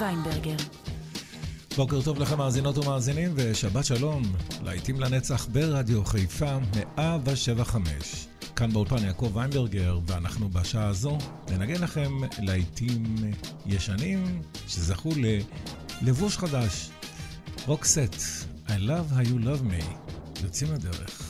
ויינברגר. בוקר טוב לכם מאזינות ומאזינים ושבת שלום, להיטים לנצח ברדיו חיפה 175. כאן באולפן יעקב ויינברגר ואנחנו בשעה הזו ננגן לכם להיטים ישנים שזכו ללבוש חדש. רוקסט, I love how you love me, יוצאים לדרך.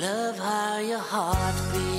love how your heart beats.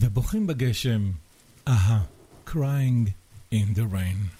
ובוכים בגשם, אהה, crying in the rain.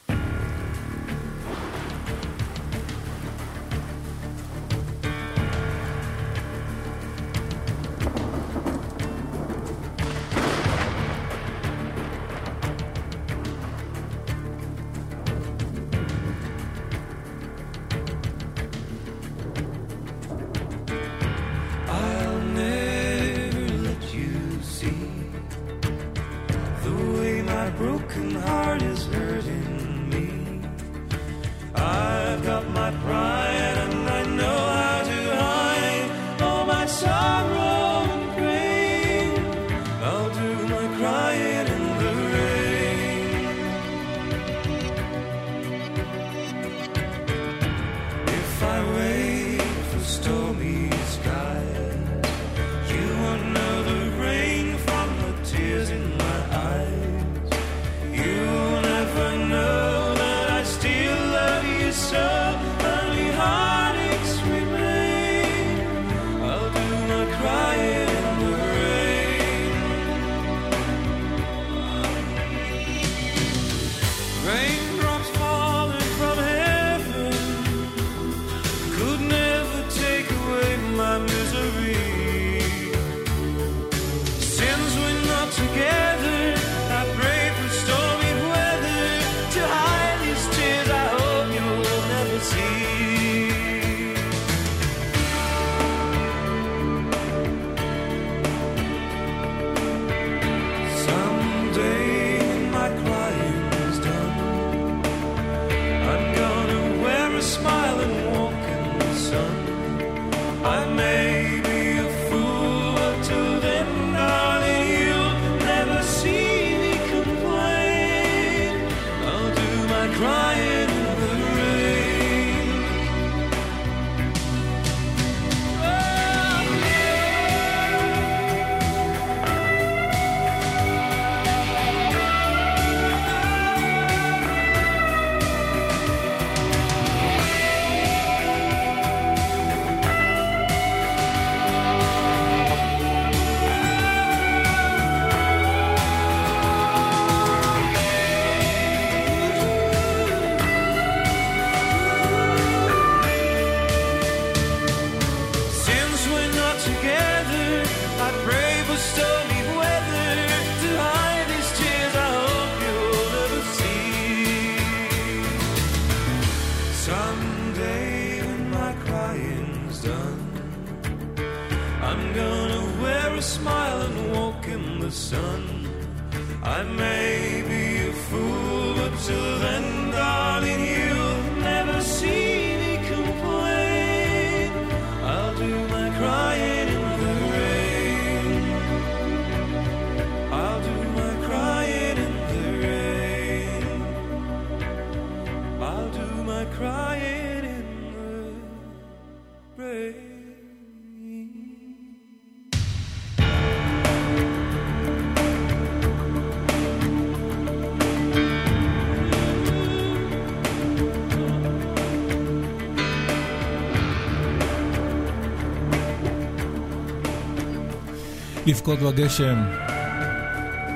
לבכות בגשם,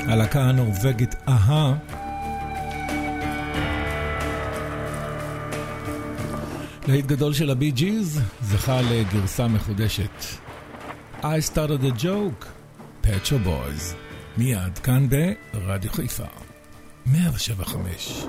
הלהקה הנורבגית אהה. להיט גדול של הבי ג'יז זכה לגרסה מחודשת. I started a joke, Pet בויז, Boys. מיד כאן ברדיו חיפה, 175.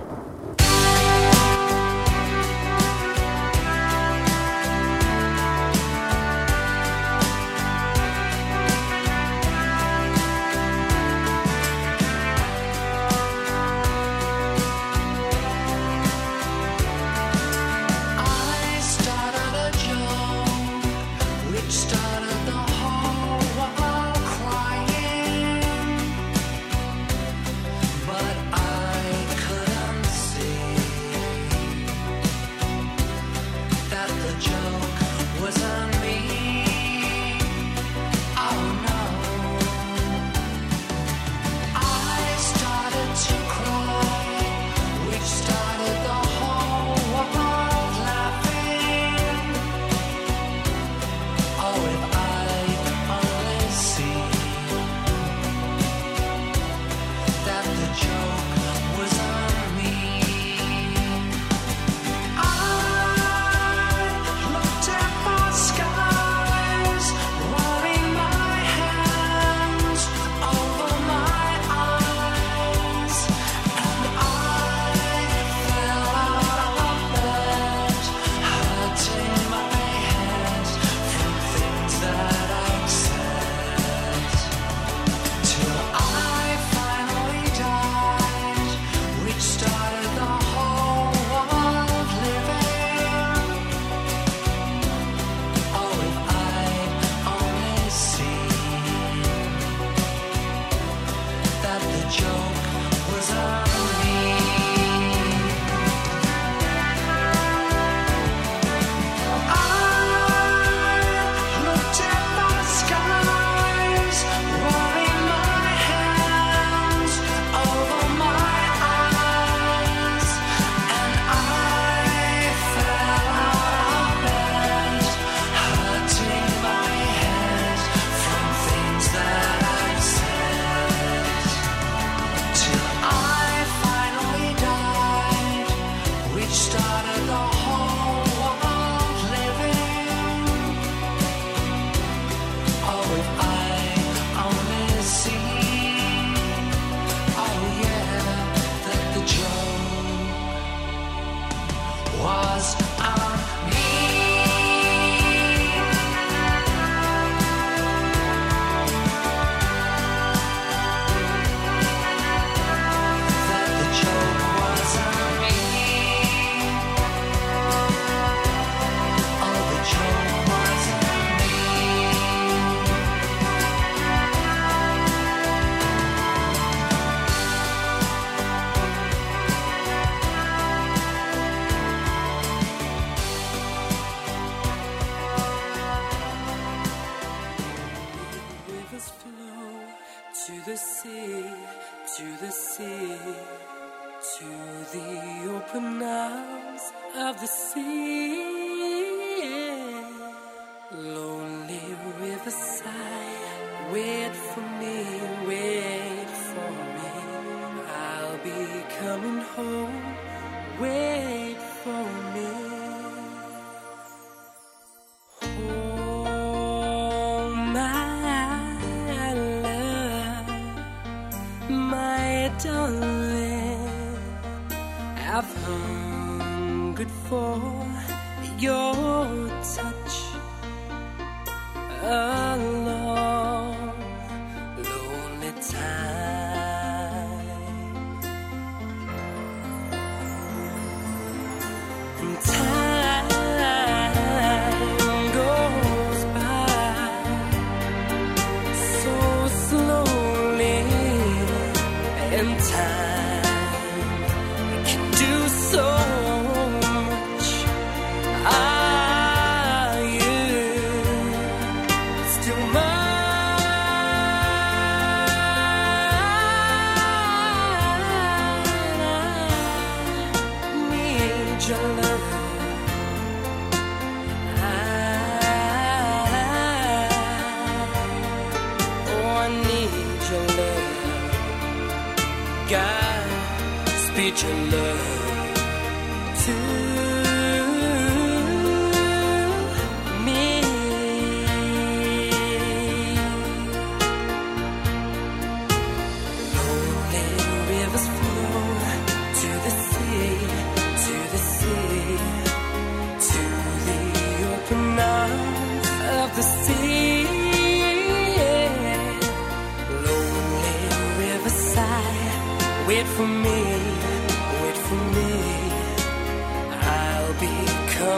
成了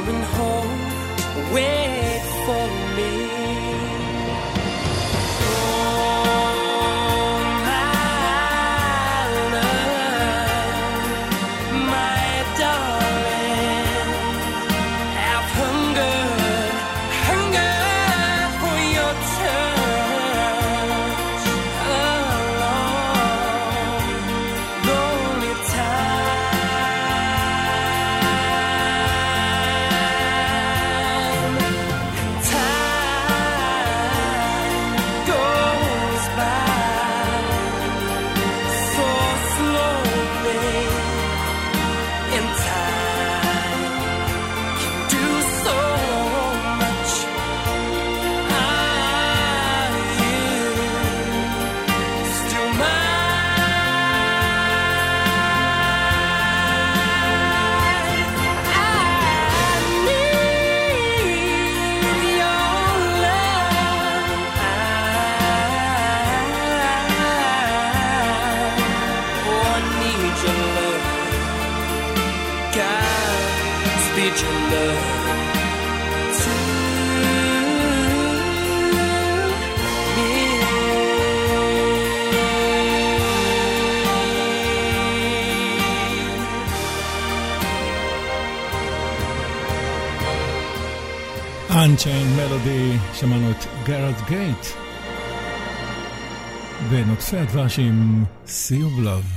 going home. Where יפה הדבש עם Sea of Love.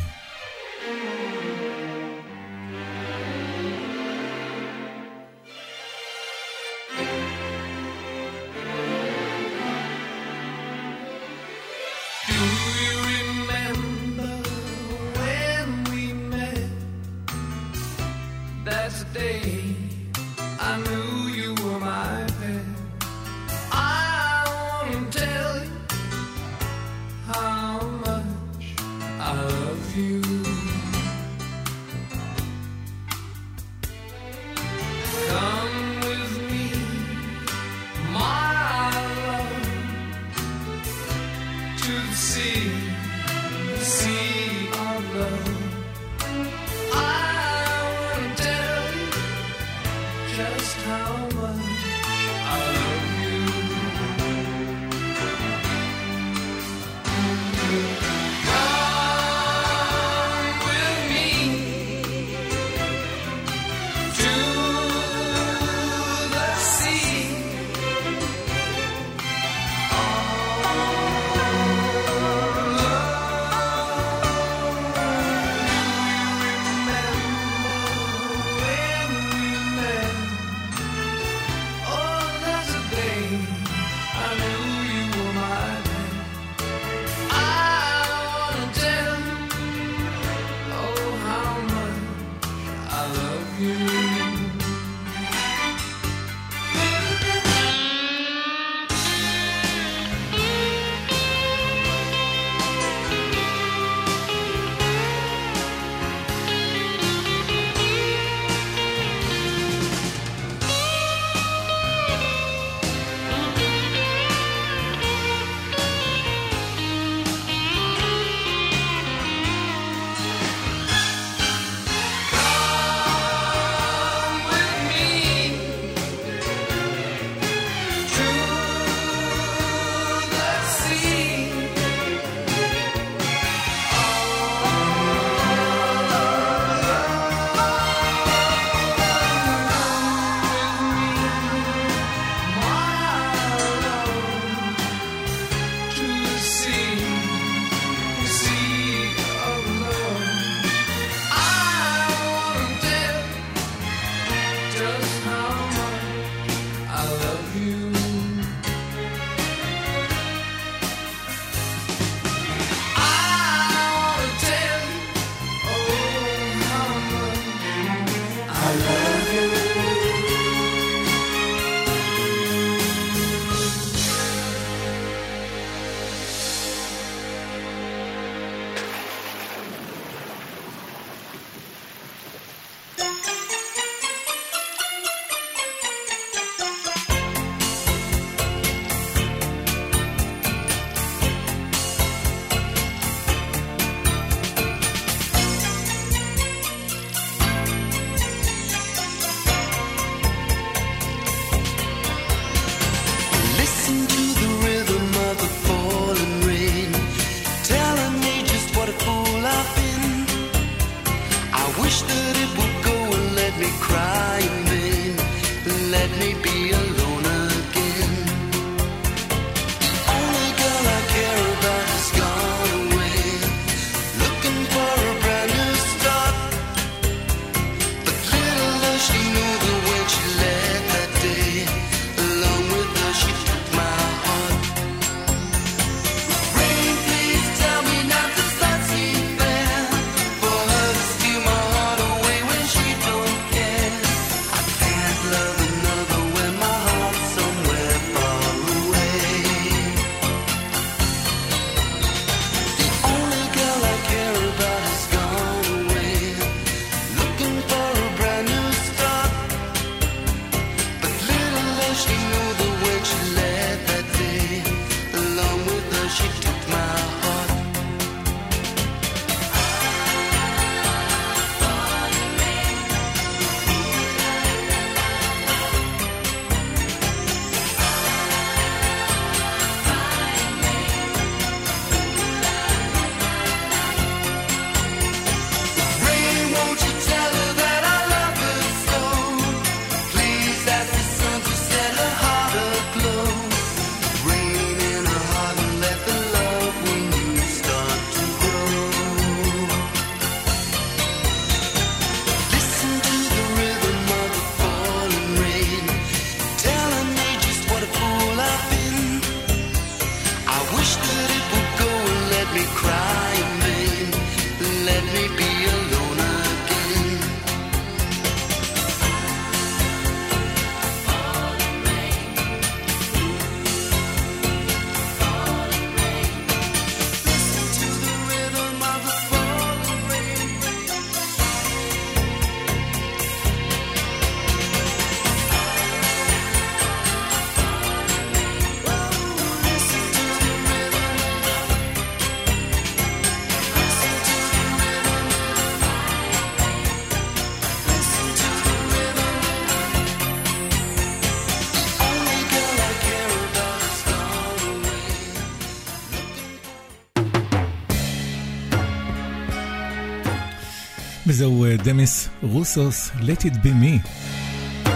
וזהו דמיס רוסוס, let it be me.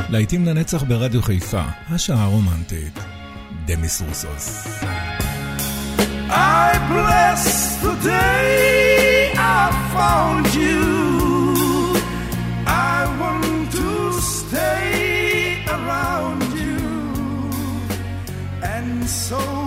להיטים לנצח ברדיו חיפה, השעה הרומנטית, דמיס רוסוס. I bless the day I found you. I want to stay around you. And so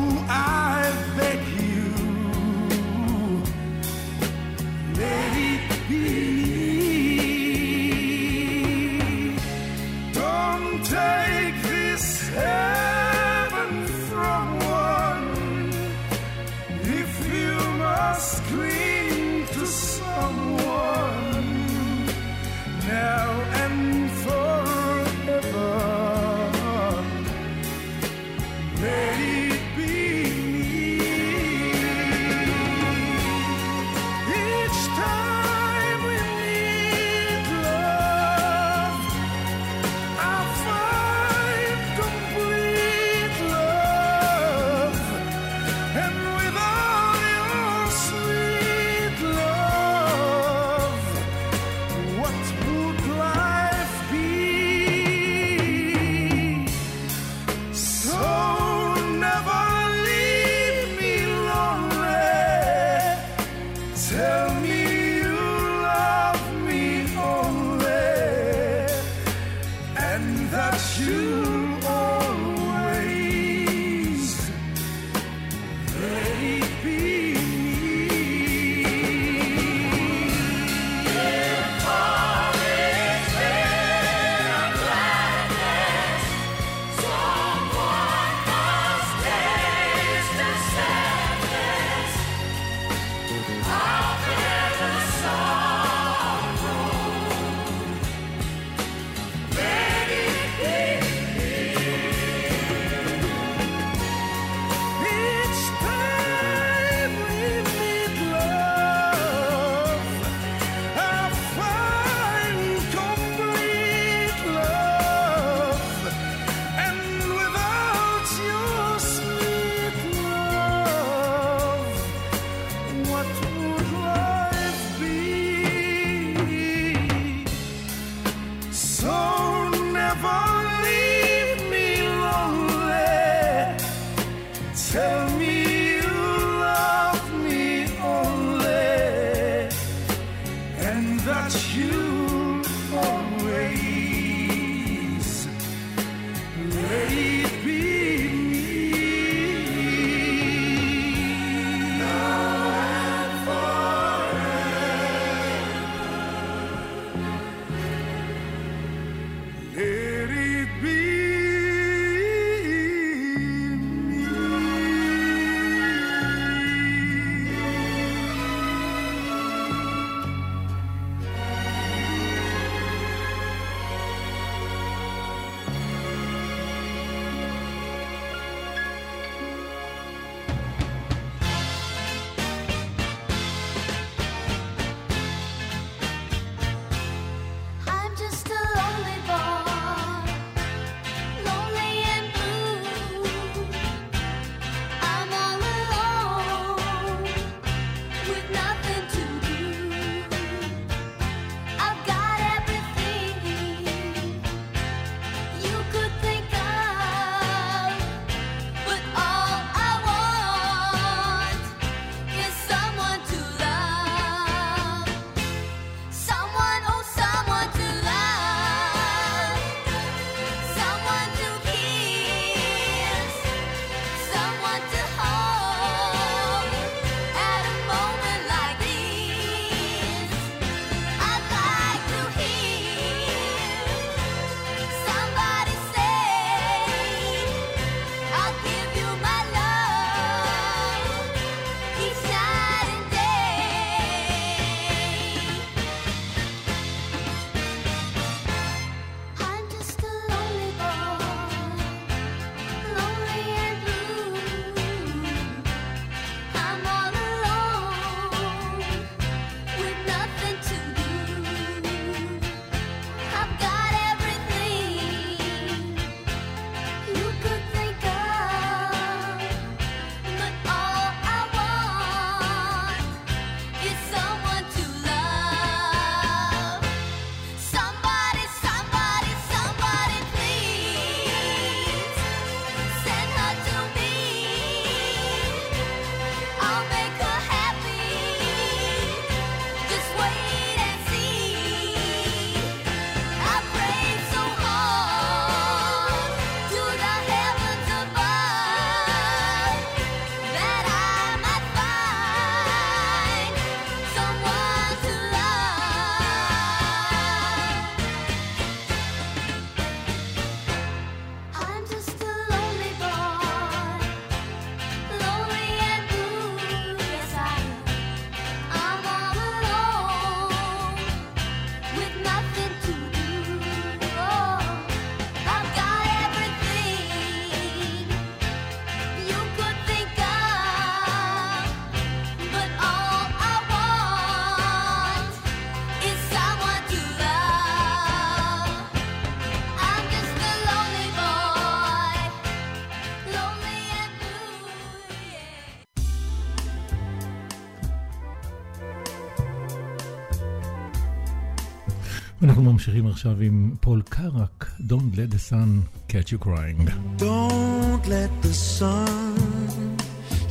אנחנו ממשיכים עכשיו עם פול קרק, Don't let the sun catch you crying. Don't let the sun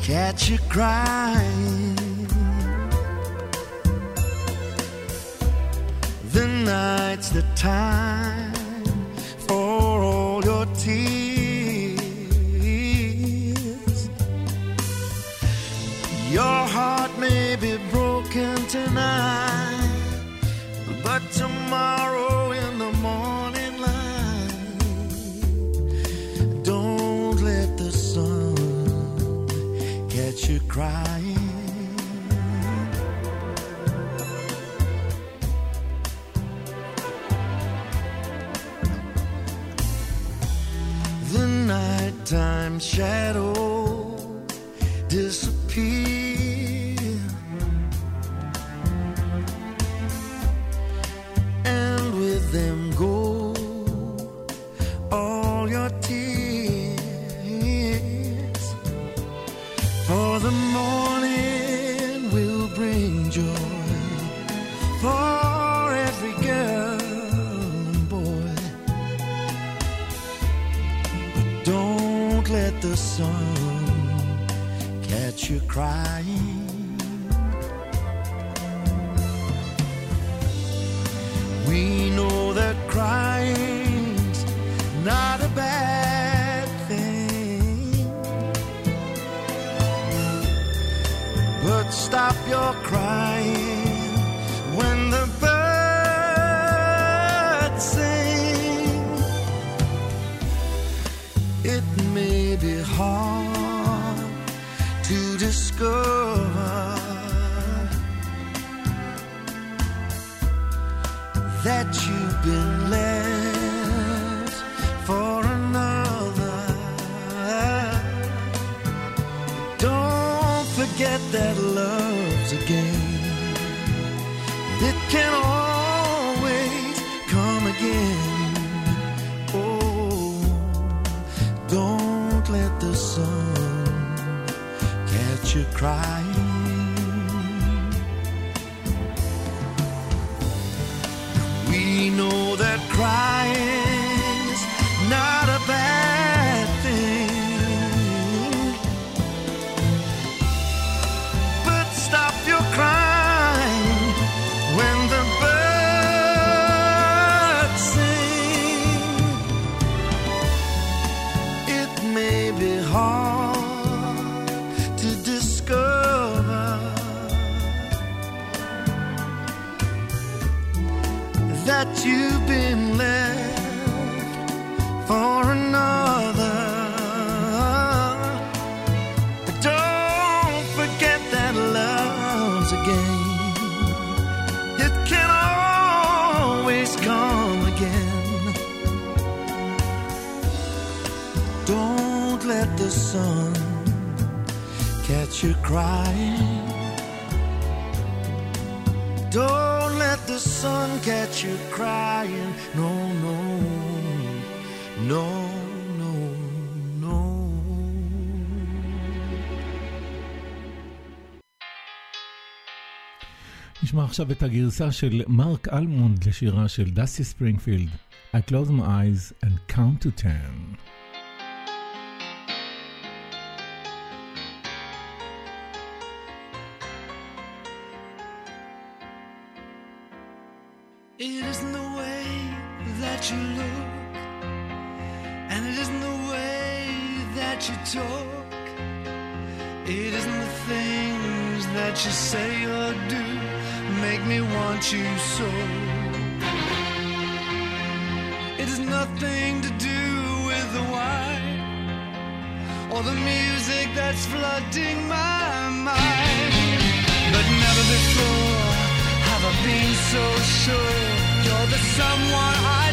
catch you crying. The night's the time for all your tears. Your heart may be broken tonight, but tomorrow in the morning light, don't let the sun catch you crying. The nighttime shadow disappear stop your crying you crying. Don't let the sun catch you crying. No, no, no, no, no. נשמע עכשיו את הגרסה של מרק אלמונד לשירה של דסי ספרינגפילד, I close my eyes and count to ten. You say or do make me want you so. It has nothing to do with the wine or the music that's flooding my mind. But never before have I been so sure you're the someone I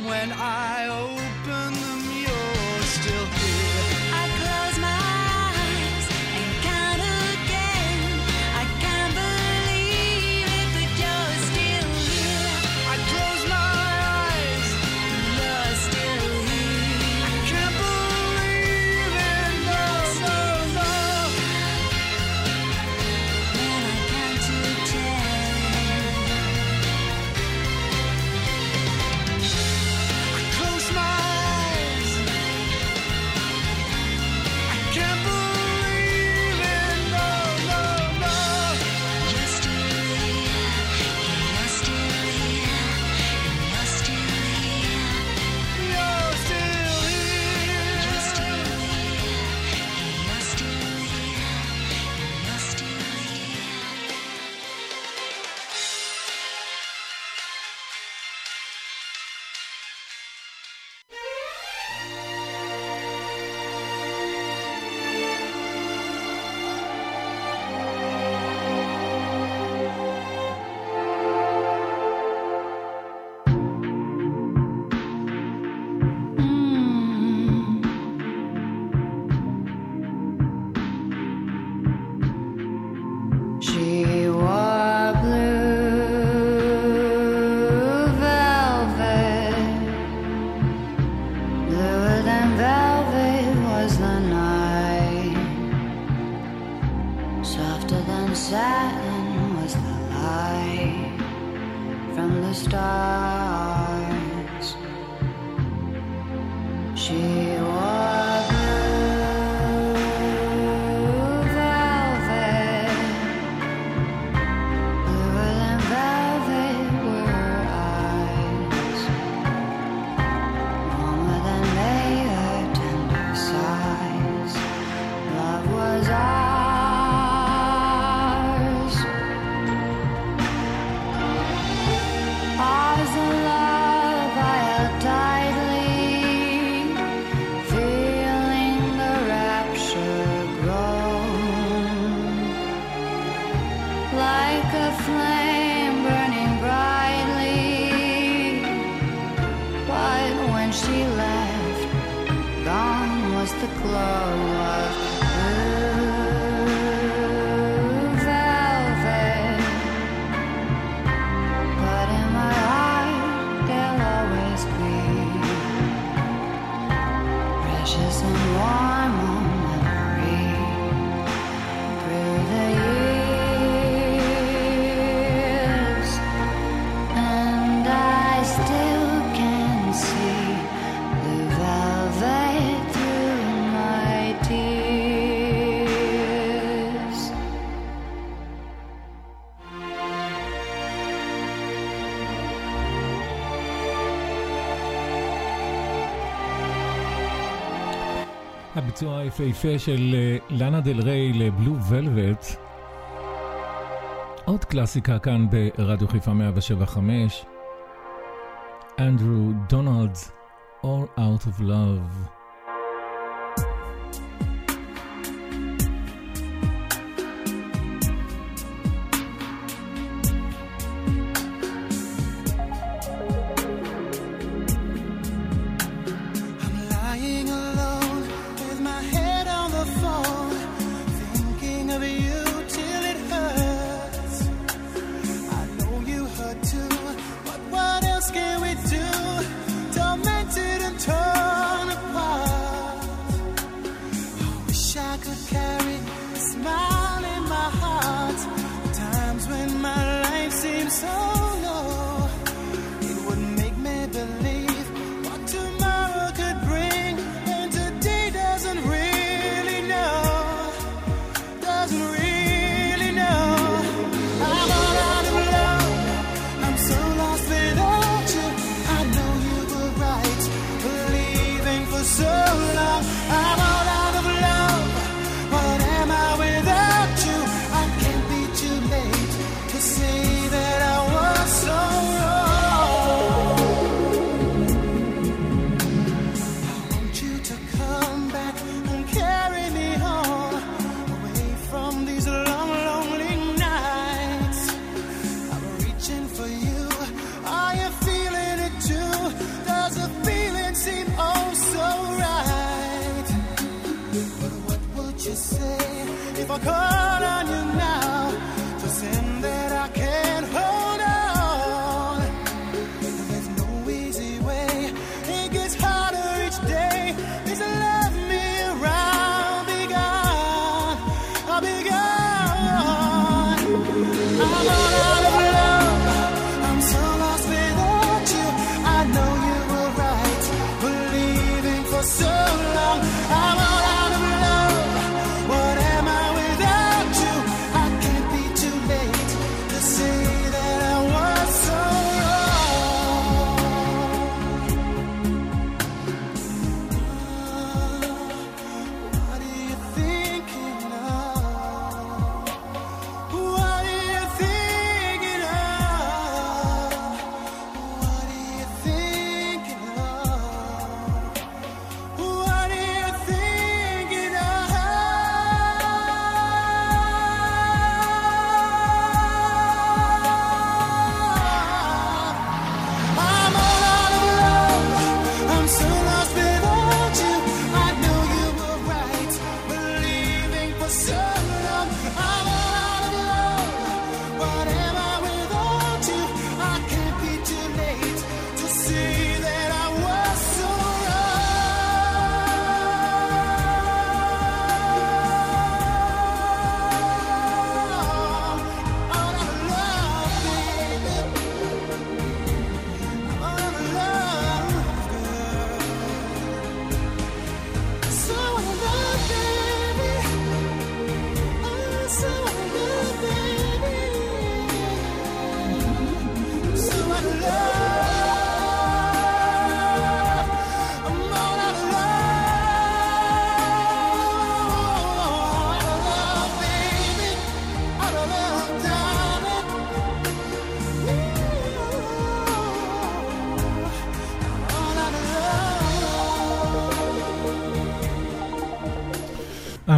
when I open was the light from the stars. She הביצוע היפהפה של אה, לאנה דל ריי לבלו ולווט. עוד קלאסיקה כאן ברדיו חיפה 175, אנדרו דונלדס, All Out of Love. call.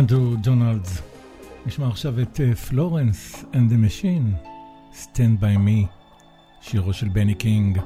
אנדרו ג'ונלדס. נשמע עכשיו את פלורנס אנד דה משין, סטנד ביי מי, שירו של בני קינג.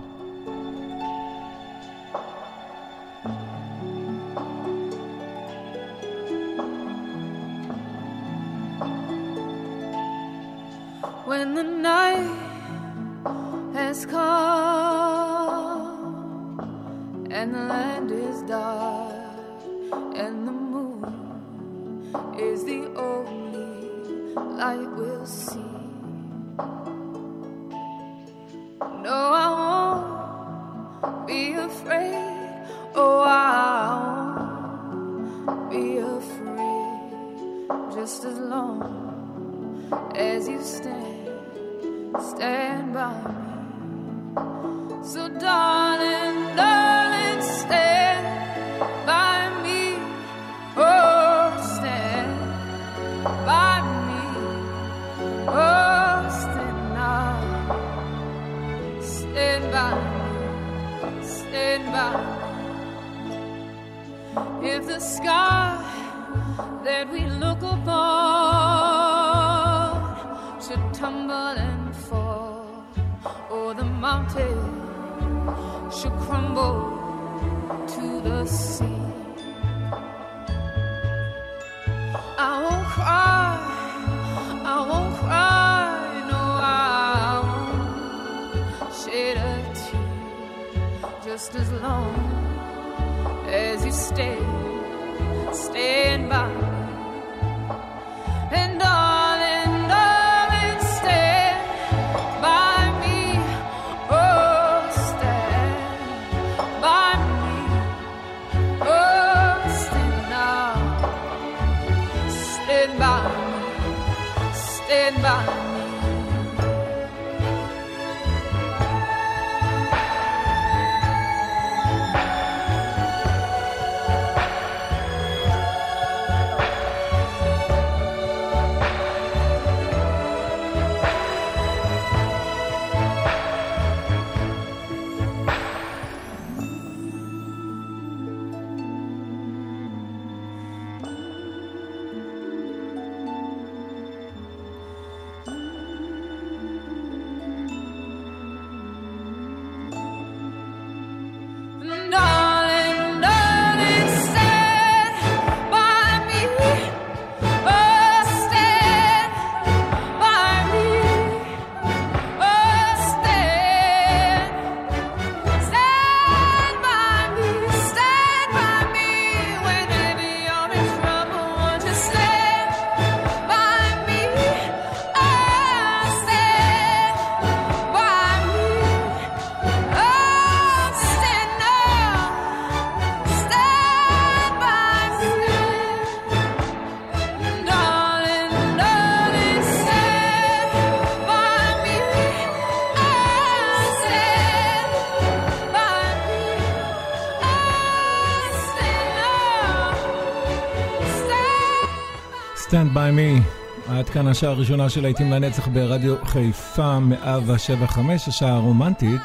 כאן השעה הראשונה של להיטים לנצח ברדיו חיפה 175, השעה הרומנטית.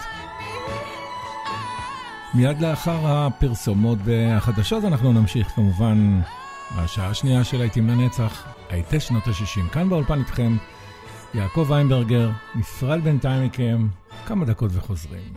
מיד לאחר הפרסומות והחדשות אנחנו נמשיך כמובן בשעה השנייה של להיטים לנצח, הייתי שנות ה-60. כאן באולפן איתכם יעקב ויינברגר, נפרד בינתיים מכם, כמה דקות וחוזרים.